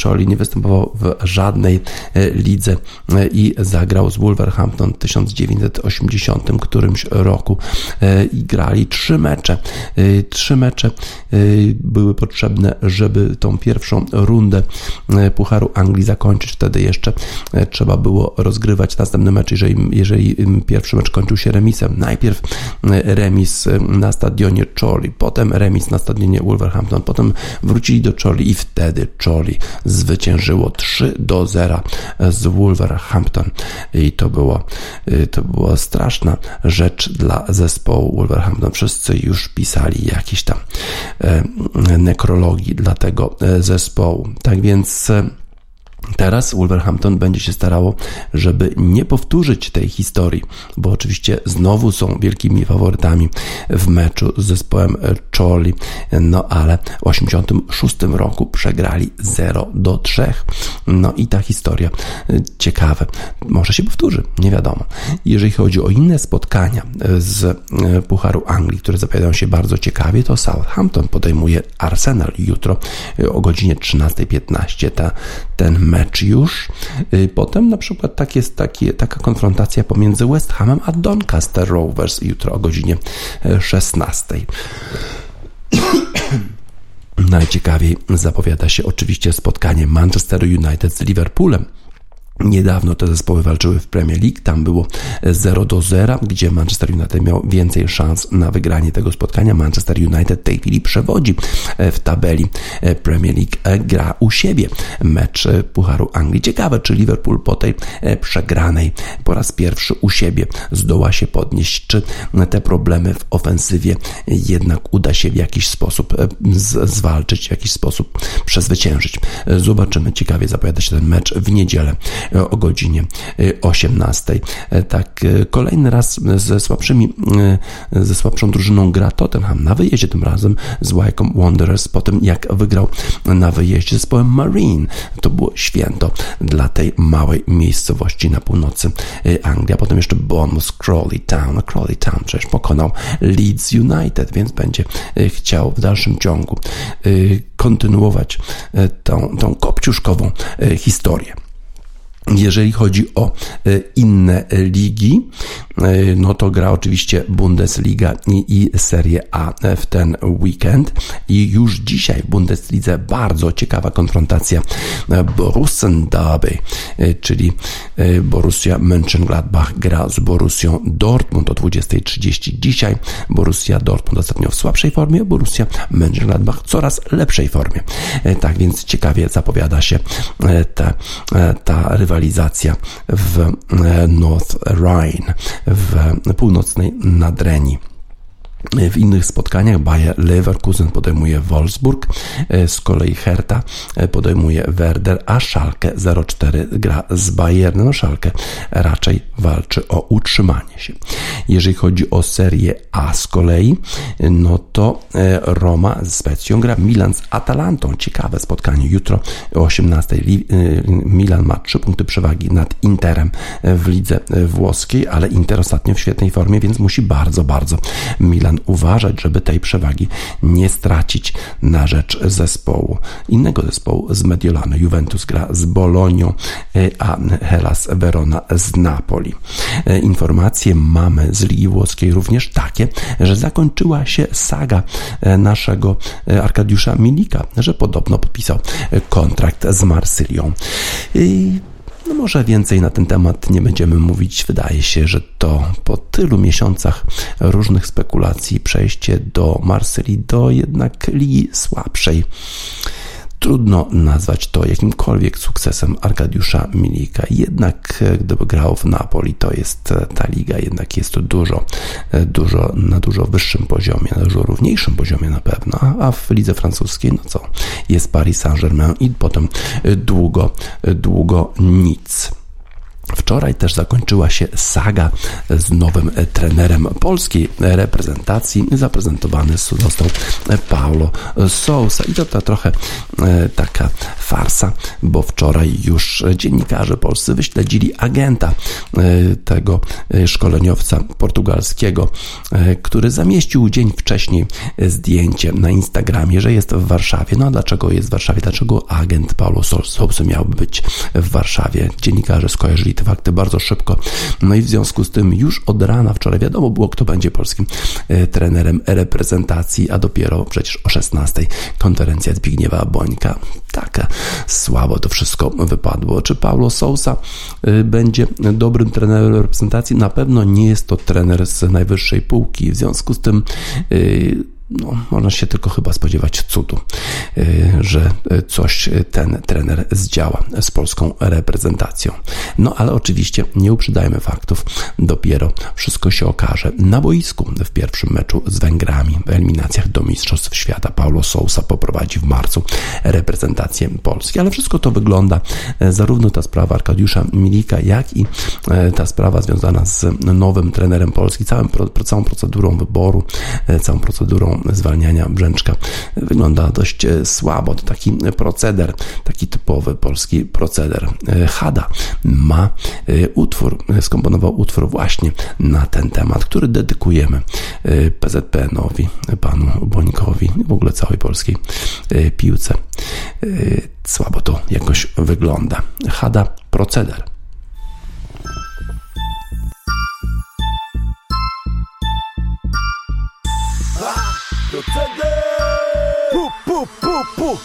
Chorley nie występował w żadnej lidze i zagrał z Wolverhampton w 1980 którymś roku i grali trzy mecze. Trzy mecze były potrzebne, żeby tą pierwszą rundę Pucharu Anglii zakończyć. Wtedy jeszcze trzeba było rozgrywać następny mecz, jeżeli, jeżeli pierwszy mecz kończył się remisem. Najpierw remis na stadionie Chorley, potem remis na stadionie Wolverhampton, potem wrócili do Chorley i wtedy Chorley zwyciężyło 3 do 0 z Wolverhampton i to było, to była straszna rzecz dla zespołu Wolverhampton. Wszyscy już pisali jakieś tam e, nekrologii dla tego e, zespołu. Tak więc e, Teraz Wolverhampton będzie się starało, żeby nie powtórzyć tej historii, bo oczywiście znowu są wielkimi faworytami w meczu z zespołem Chorley, no ale w 86 roku przegrali 0 do 3. No i ta historia y, ciekawe, może się powtórzy, nie wiadomo. Jeżeli chodzi o inne spotkania z y, Pucharu Anglii, które zapowiadają się bardzo ciekawie, to Southampton podejmuje Arsenal jutro y, o godzinie 13.15. Ta, ten mecz już. Y, potem na przykład tak jest takie, taka konfrontacja pomiędzy West Hamem a Doncaster Rovers jutro o godzinie 16. E, Najciekawiej zapowiada się oczywiście spotkanie Manchester United z Liverpoolem. Niedawno te zespoły walczyły w Premier League, tam było 0 do 0, gdzie Manchester United miał więcej szans na wygranie tego spotkania. Manchester United w tej chwili przewodzi e, w tabeli e, Premier League, e, gra u siebie mecz Pucharu Anglii. Ciekawe, czy Liverpool po tej przegranej po raz pierwszy u siebie zdoła się podnieść, czy te problemy w ofensywie jednak uda się w jakiś sposób zwalczyć, w jakiś sposób przezwyciężyć. Zobaczymy, ciekawie zapowiada się ten mecz w niedzielę o godzinie 18. E, e, tak, e, kolejny raz ze słabszymi, ze słabszą drużyną gra Tottenham na wyjeździe tym razem z Wycombe Wanderers po tym jak wygrał na wyjeździe z zespołem Marine. To było święto dla tej małej miejscowości na północy Anglii. A potem jeszcze Bournemouth, Crawley Town. Crawley Town przecież pokonał Leeds United, więc będzie chciał w dalszym ciągu kontynuować tą, tą kopciuszkową historię. Jeżeli chodzi o e, inne ligi, e, no to gra oczywiście Bundesliga i, i Serie A w ten weekend i już dzisiaj w Bundeslidze bardzo ciekawa konfrontacja Borussen Derby, e, czyli Borussia Mönchengladbach gra z Borussią Dortmund o 20.30 dzisiaj. Borussia Dortmund ostatnio w słabszej formie, Borussia Mönchengladbach coraz lepszej formie. Tak więc ciekawie zapowiada się ta, ta rywalizacja rywalizacja w e, North Rhine, w północnej Nadrenii. W innych spotkaniach Bayer Leverkusen podejmuje Wolfsburg, e, z kolei Hertha e, podejmuje Werder, a Schalke 04 gra z Bayernem. No Schalke raczej walczy o utrzymanie się. Jeżeli chodzi o Serię A z kolei, no to e, Roma z Specją gra Milan z Atalantą. Ciekawe spotkanie. Jutro o 18 Milan ma 3 punkty przewagi nad Interem w lidze włoskiej, ale Inter ostatnio w świetnej formie, więc musi bardzo, bardzo Milan uważać, żeby tej przewagi nie stracić na rzecz zespołu, innego zespołu z Mediolanu. Juventus gra z Bolonią, e, a Hellas Verona z Napoli. E, informacje mamy z Ligi Włoskiej również takie, że zakończyła się saga e, naszego Arkadiusza Milika, że podobno podpisał kontrakt z Marsylią. No może więcej na ten temat nie będziemy mówić. Wydaje się, że to po tylu miesiącach różnych spekulacji przejście do Marsylii do jednak ligi słabszej Trudno nazwać to jakimkolwiek sukcesem Arkadiusza Milika. Jednak e, gdyby grał w Napoli, to jest e, ta liga, jednak jest to dużo, e, dużo, na dużo wyższym poziomie, na dużo równiejszym poziomie na pewno, a w lidze francuskiej, no co, jest Paris Saint-Germain i potem długo, długo nic. Wczoraj też zakończyła się saga z nowym trenerem polskiej reprezentacji. Zaprezentowany został Paulo Sousa i to, to trochę taka farsa, bo wczoraj już dziennikarze polscy wyśledzili agenta tego szkoleniowca portugalskiego, który zamieścił dzień wcześniej zdjęcie na Instagramie, że jest w Warszawie. No a dlaczego jest w Warszawie? Dlaczego agent Paulo Sousa miałby być w Warszawie? Dziennikarze skojarzyli te fakty bardzo szybko. No i w związku z tym już od rana wczoraj wiadomo było, kto będzie polskim e, trenerem reprezentacji, a dopiero przecież o 16 konferencja Zbigniewa Bońka. Tak słabo to wszystko wypadło. Czy Paulo Sousa e, będzie dobrym trenerem reprezentacji? Na pewno nie jest to trener z najwyższej półki. W związku z tym e, no, można się tylko chyba spodziewać cudu, y, że coś ten trener zdziała z polską reprezentacją. No ale oczywiście nie uprzedzajmy faktów, dopiero wszystko się okaże na boisku w pierwszym meczu z Węgrami w eliminacjach do Mistrzostw Świata. Paulo Sousa poprowadzi w marcu reprezentację Polski, ale wszystko to wygląda, e, zarówno ta sprawa Arkadiusza Milika, jak i e, ta sprawa związana z nowym trenerem Polski, całym, całą procedurą wyboru, e, całą procedurą zwalniania Brzęczka wygląda dość e, słabo. To taki proceder, taki typowy polski proceder. E, Hada ma e, utwór, skomponował utwór właśnie na ten temat, który dedykujemy PZPN-owi, panu Bońkowi, w ogóle całej polskiej piłce. Słabo to jakoś wygląda. Hada proceder. Pu, pu, pu, pu.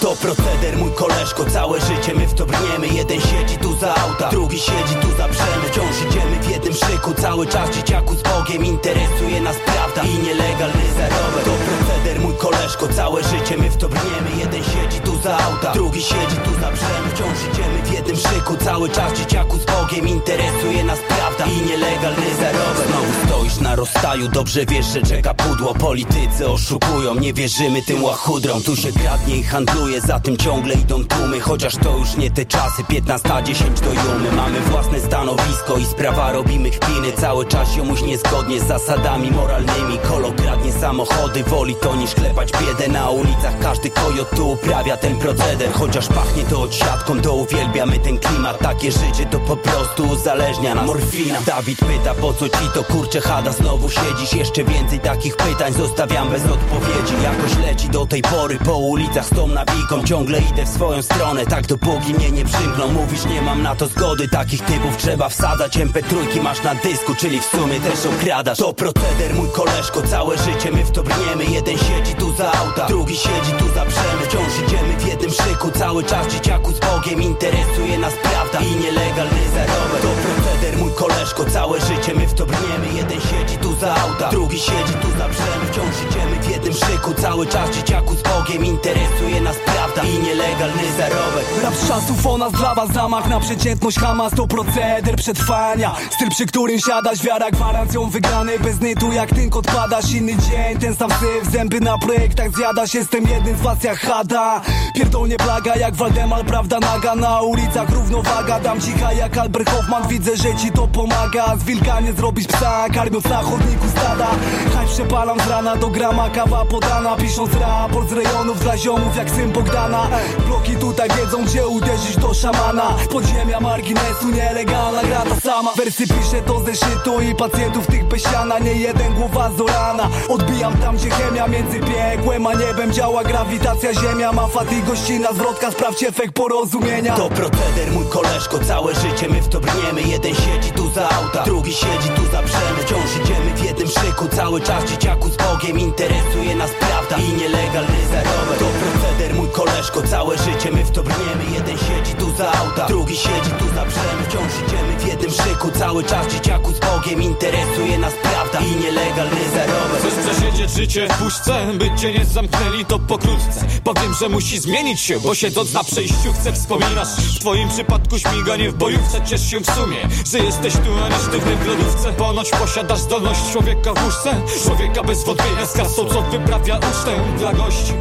To proceder, mój koleżko, całe życie my w to brniemy. Jeden siedzi tu za auta, drugi siedzi tu za brzemy Wciąż idziemy w jednym szyku, cały czas dzieciaku z Bogiem Interesuje nas prawda i nielegalny zarobek To proceder, mój koleżko, całe życie my w to brniemy. Jeden siedzi tu auta, drugi siedzi tu za brzemy Wciąż idziemy w jednym szyku, cały czas dzieciaku z Bogiem Interesuje nas prawda i nielegalny zarobek. Znowu stoisz na rozstaju, dobrze wiesz, że czeka pudło. Politycy oszukują, nie wierzymy tym łachudrom. Tu się kradnie i handluje, za tym ciągle idą tłumy. Chociaż to już nie te czasy, 15 10 do jumy. Mamy własne stanowisko i sprawa robimy kpiny. Cały czas jomuś niezgodnie z zasadami moralnymi. Kolo kradnie samochody, woli to niż klepać biedę Na ulicach. Każdy kojot tu uprawia ten proceder. Chociaż pachnie to odsiadką, to uwielbiamy ten klimat. Takie życie to po prostu uzależnia nas. Morfina. Dawid pyta po co ci to kurcze chada Znowu siedzisz, jeszcze więcej takich pytań Zostawiam bez odpowiedzi, jakoś leci do tej pory Po ulicach z tą nawiką, ciągle idę w swoją stronę Tak dopóki mnie nie przymkną. Mówisz nie mam na to zgody, takich typów trzeba wsadzać. MP3 masz na dysku, czyli w sumie też okradasz. To proceder, mój koleżko, całe życie my w to brniemy. Jeden siedzi tu za auta, drugi siedzi tu za brzemy. Wciąż idziemy w jednym szyku, cały czas dzieciaku z Bogiem Interesuje nas prawda i nielegalny zarobek To proceder, mój koleżko, całe życie my w to brniemy. Jeden siedzi tu za auta, drugi siedzi tu za brzemy Wciąż idziemy w jednym szyku, cały czas dzieciaku z Bogiem Interesuje nas prawda i nielegalny zarobek Rap z czasów o nas dla was zamach na przeciętność Hamas to proceder przetrwania. Styl przy którym siadasz, wiara gwarancją wygranej Bez nytu jak tynk odpadasz, inny dzień Ten sam syf, zęby na projektach zjadasz Jestem jednym z was jak Hada Pierdolnie plaga jak Waldemar, prawda naga. Na ulicach równowaga, dam cicha jak Albert Hoffman. Widzę, że ci to pomaga. Z wilka nie zrobić psa, karmiąc na chodniku stada. Haj przepalam z rana do grama, kawa podana Pisząc raport z rejonów dla ziomów jak syn Bogdana. Bloki tutaj wiedzą gdzie uderzyć do szamana. Podziemia marginesu, nielegalna gra ta sama. Wersy piszę to ze szytu i pacjentów tych bez siana Nie jeden głowa z rana Odbijam tam gdzie chemia między piekłem a niebem Działa. Grawitacja ziemia, ma fat i gościna Zwrotka, sprawdź efekt porozumienia. To proceder, mój koleżko, całe życie my w to brniemy. Jeden siedzi tu za auta, drugi siedzi tu za brzemy. Wciąż idziemy w jednym szyku, cały czas dzieciaku z Bogiem Interesuje nas prawda i nielegalny zarobek To proceder, mój koleżko, całe życie my w to brniemy. Jeden siedzi tu za auta, drugi siedzi tu za brzemy Wciąż idziemy w jednym szyku, cały czas dzieciaku z Bogiem Interesuje nas prawda i nielegalny zarobek Chcesz przesiedzieć życie w puszce, by cię nie zamknęli to pokrótce. Powiem, że musi zmienić się, bo siedząc na przejściu chcę wspominasz W twoim przypadku śmiganie w bojówce Ciesz się w sumie, że jesteś tu, a nie sztywny w lodówce Ponoć posiadasz zdolność człowieka w łóżce Człowieka bez wątpienia z kasą, co wyprawia ucztę dla gości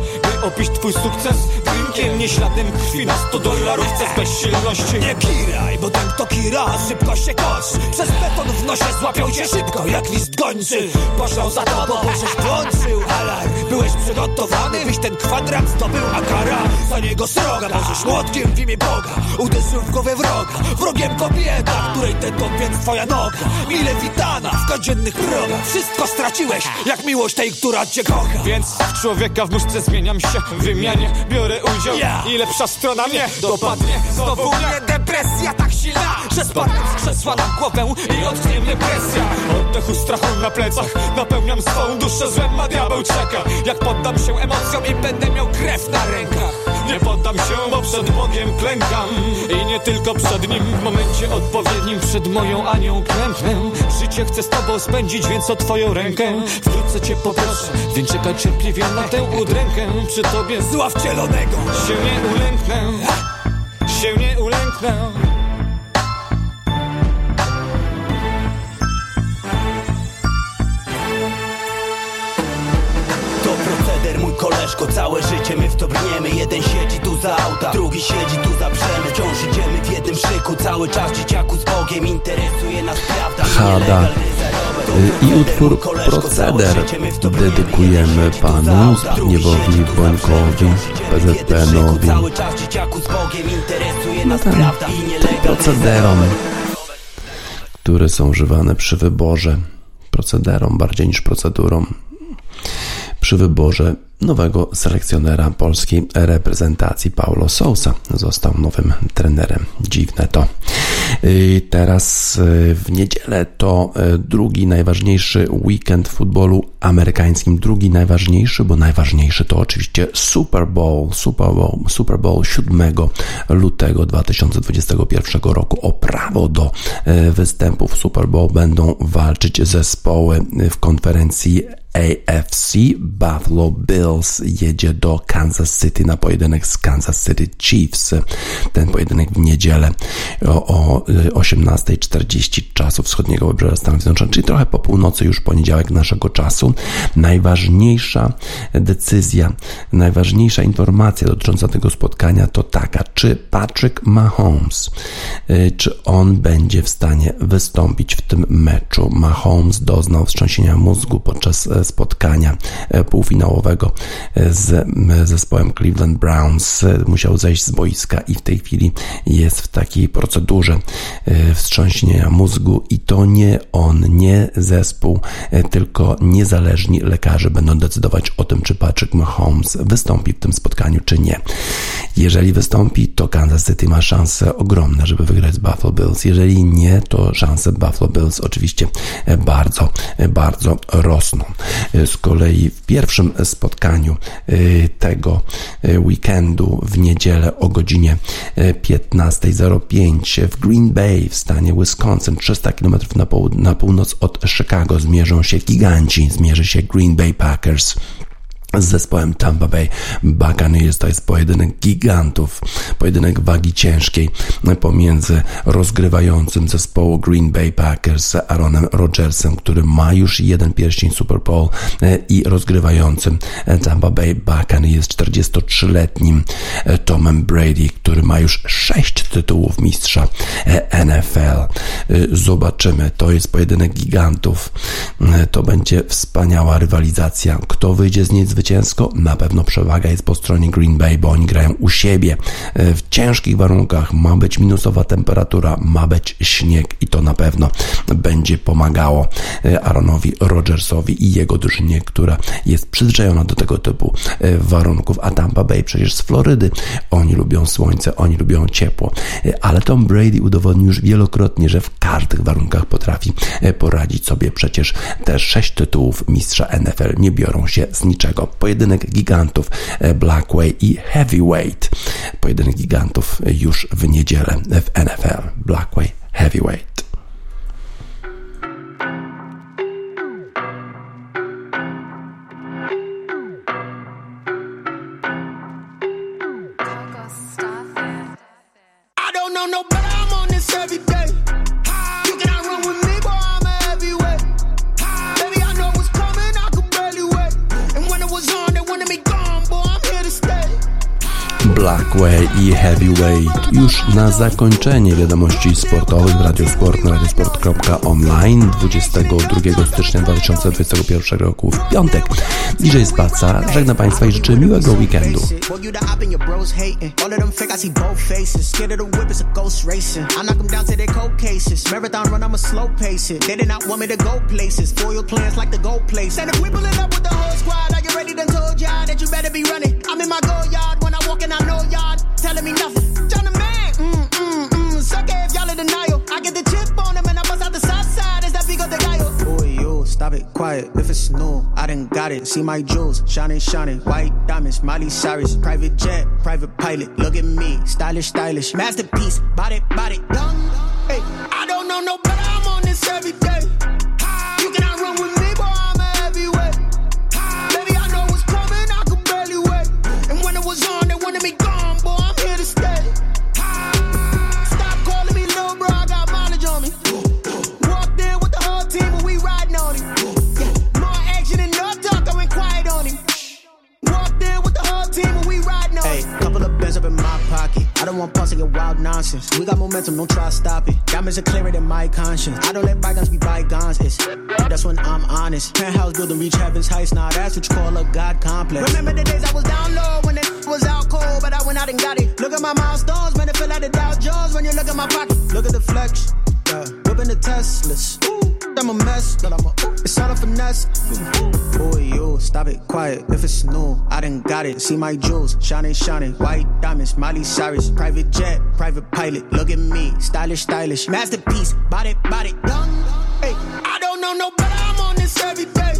opisz twój sukces. Drinkiem, nie śladem krwi. Na 100 dolarówce z bezsilności. Nie kiraj, bo ten kto kira. Szybko się kosz. Przez beton w nosie złapią cię szybko jak list gończy. Poszłał za tobą, bo żeś włączył alarm. Byłeś przygotowany, byś ten kwadrat zdobył A kara za niego sroga. Możesz młotkiem w imię Boga Uderzył w głowę wroga. Wrogiem kobieta, której ten więc twoja noga. Mile witana w codziennych progach. Wszystko straciłeś, jak miłość tej, która cię kocha. Więc w człowieka w muszce zmieniam się W wymianie biorę udział. I lepsza strona mnie dopadnie. Znowu mnie depresja tak silna Że spadnę z krzesła na głowę I odknie mnie presja. Oddechu strachu na plecach Napełniam swą duszę złem, a diabeł czeka. Jak poddam się emocjom i będę miał krew na rękach. Nie poddam się, bo przed Bogiem klękam. I nie tylko przed Nim W momencie odpowiednim przed moją Anią klęknę. Życie chcę z Tobą spędzić, więc o Twoją rękę. Wkrótce Cię poproszę, więc czekaj cierpliwie na tę udrękę Przy Tobie zła wcielonego Się nie ulęknę. Się nie ulęknę koleżko, całe życie my w to brniemy. Jeden siedzi tu za auta, drugi siedzi tu za brzemy Wciąż idziemy w jednym szyku, cały czas dzieciaku z Bogiem. Interesuje nas prawda, Hada i utwór Proceder dedykujemy panu Zbigniewowi Bońkowi, PZPN-owi. No tam, tym procederom, które są używane przy wyborze, procederom bardziej niż procedurom, przy wyborze nowego selekcjonera polskiej reprezentacji Paulo Sousa. Został nowym trenerem. Dziwne to. Teraz y, w niedzielę to y, drugi najważniejszy weekend futbolu amerykańskim. Drugi najważniejszy, bo najważniejszy to oczywiście Super Bowl. Super Bowl, Super Bowl 7 lutego 2021 roku. O prawo do y, występu w Super Bowl będą walczyć zespoły w konferencji AFC. Buffalo Bills jedzie do Kansas City na pojedynek z Kansas City Chiefs. Ten pojedynek w niedzielę o, o 18.40 czasu wschodniego wybrzeża Stanów Zjednoczonych, czyli trochę po północy już poniedziałek naszego czasu. Najważniejsza decyzja, najważniejsza informacja dotycząca tego spotkania to taka, czy Patrick Mahomes, y, czy on będzie w stanie wystąpić w tym meczu. Mahomes doznał wstrząsienia mózgu podczas e, spotkania e, półfinałowego e, z zespołem Cleveland Browns. Musiał zejść z boiska i w tej chwili jest w takiej procedurze wstrząśnienia mózgu i to nie on, nie zespół, tylko niezależni lekarze będą decydować o tym, czy Patrick Mahomes wystąpi w tym spotkaniu, czy nie. Jeżeli wystąpi, to Kansas City ma szanse ogromne, żeby wygrać z Buffalo Bills. Jeżeli nie, to szanse Buffalo Bills oczywiście bardzo, bardzo rosną. Z kolei w pierwszym spotkaniu y, tego y, weekendu w niedzielę o godzinie 15.05 y, w Green Bay w stanie Wisconsin, 300 km na, pół, na północ od Chicago, zmierzą się giganci, zmierzy się Green Bay Packers z zespołem Tampa Bay Buccaneers. To jest pojedynek gigantów, pojedynek wagi ciężkiej pomiędzy rozgrywającym zespołu Green Bay Packers Aaronem Rodgersem, który ma już jeden pierścień Super Bowl e, i rozgrywającym Tampa Bay Buccaneers 43-letnim e, Tomem Brady, który ma już sześć tytułów mistrza e, NFL. Zobaczymy. To jest pojedynek gigantów. To będzie wspaniała rywalizacja. Kto wyjdzie z niej zwycięsko, na pewno przewaga jest po stronie Green Bay, bo oni grają u siebie e, w ciężkich warunkach. Ma być minusowa temperatura, ma być śnieg i to na pewno będzie pomagało e, Aaronowi Rodgersowi i jego drużynie, która jest przyzwyczajona do tego typu e, warunków. A Tampa Bay przecież z Florydy. Oni lubią słońce, oni lubią ciepło. Ale Tom Brady udowodnił już wielokrotnie, że w każdych warunkach potrafi poradzić sobie. Przecież te sześć tytułów mistrza NFL nie biorą się z niczego. Pojedynek gigantów e, Blackway i Heavyweight. Pojedynek gigantów już w niedzielę w NFL. Blackway Heavyweight. Blackway i Heavyweight. Już na zakończenie wiadomości sportowych w Radiosport na radiosport.online 22 stycznia 2021 roku w piątek. DJ Spaca żegna Państwa i życzę miłego weekendu. Marathon run, I'ma slow pace it. They did not want me to go places. Foil plans like the gold. And if we pulling up with the that you better be running. I'm in my go yard when I walk in, I know y'all telling me nothing. John the man, mm, mm, mm. Suck if y'all in denial. I get the chip on them and I bust out the south side. Is that of the guy? Boy, yo, stop it, quiet. If it's new, I done got it. See my jewels, shining, shining. White diamonds, Miley Cyrus. Private jet, private pilot. Look at me, stylish, stylish. Masterpiece, body, body. Young, got momentum, don't try to stop it. Diamonds are clearer than my conscience. I don't let bygones be bygones. It's that's when I'm honest. Penthouse building reach heaven's heights. Now that's what you call a god complex. Remember the days I was down low when it was out cold, but I went out and got it. Look at my milestones, man, it feel like the Dow Jones when you look at my pocket. Look at the flex, yeah. Whipping the Teslas. Ooh, I'm a mess. but It's not a finesse. Boy, you stop it, quiet. If it's new, I done got it. See my jewels, shining, shining. White diamonds, Miley Cyrus. Private jet, private pilot. Look at me, stylish, stylish. Masterpiece, body, body, young. Hey, I don't know no. I'm on this every day.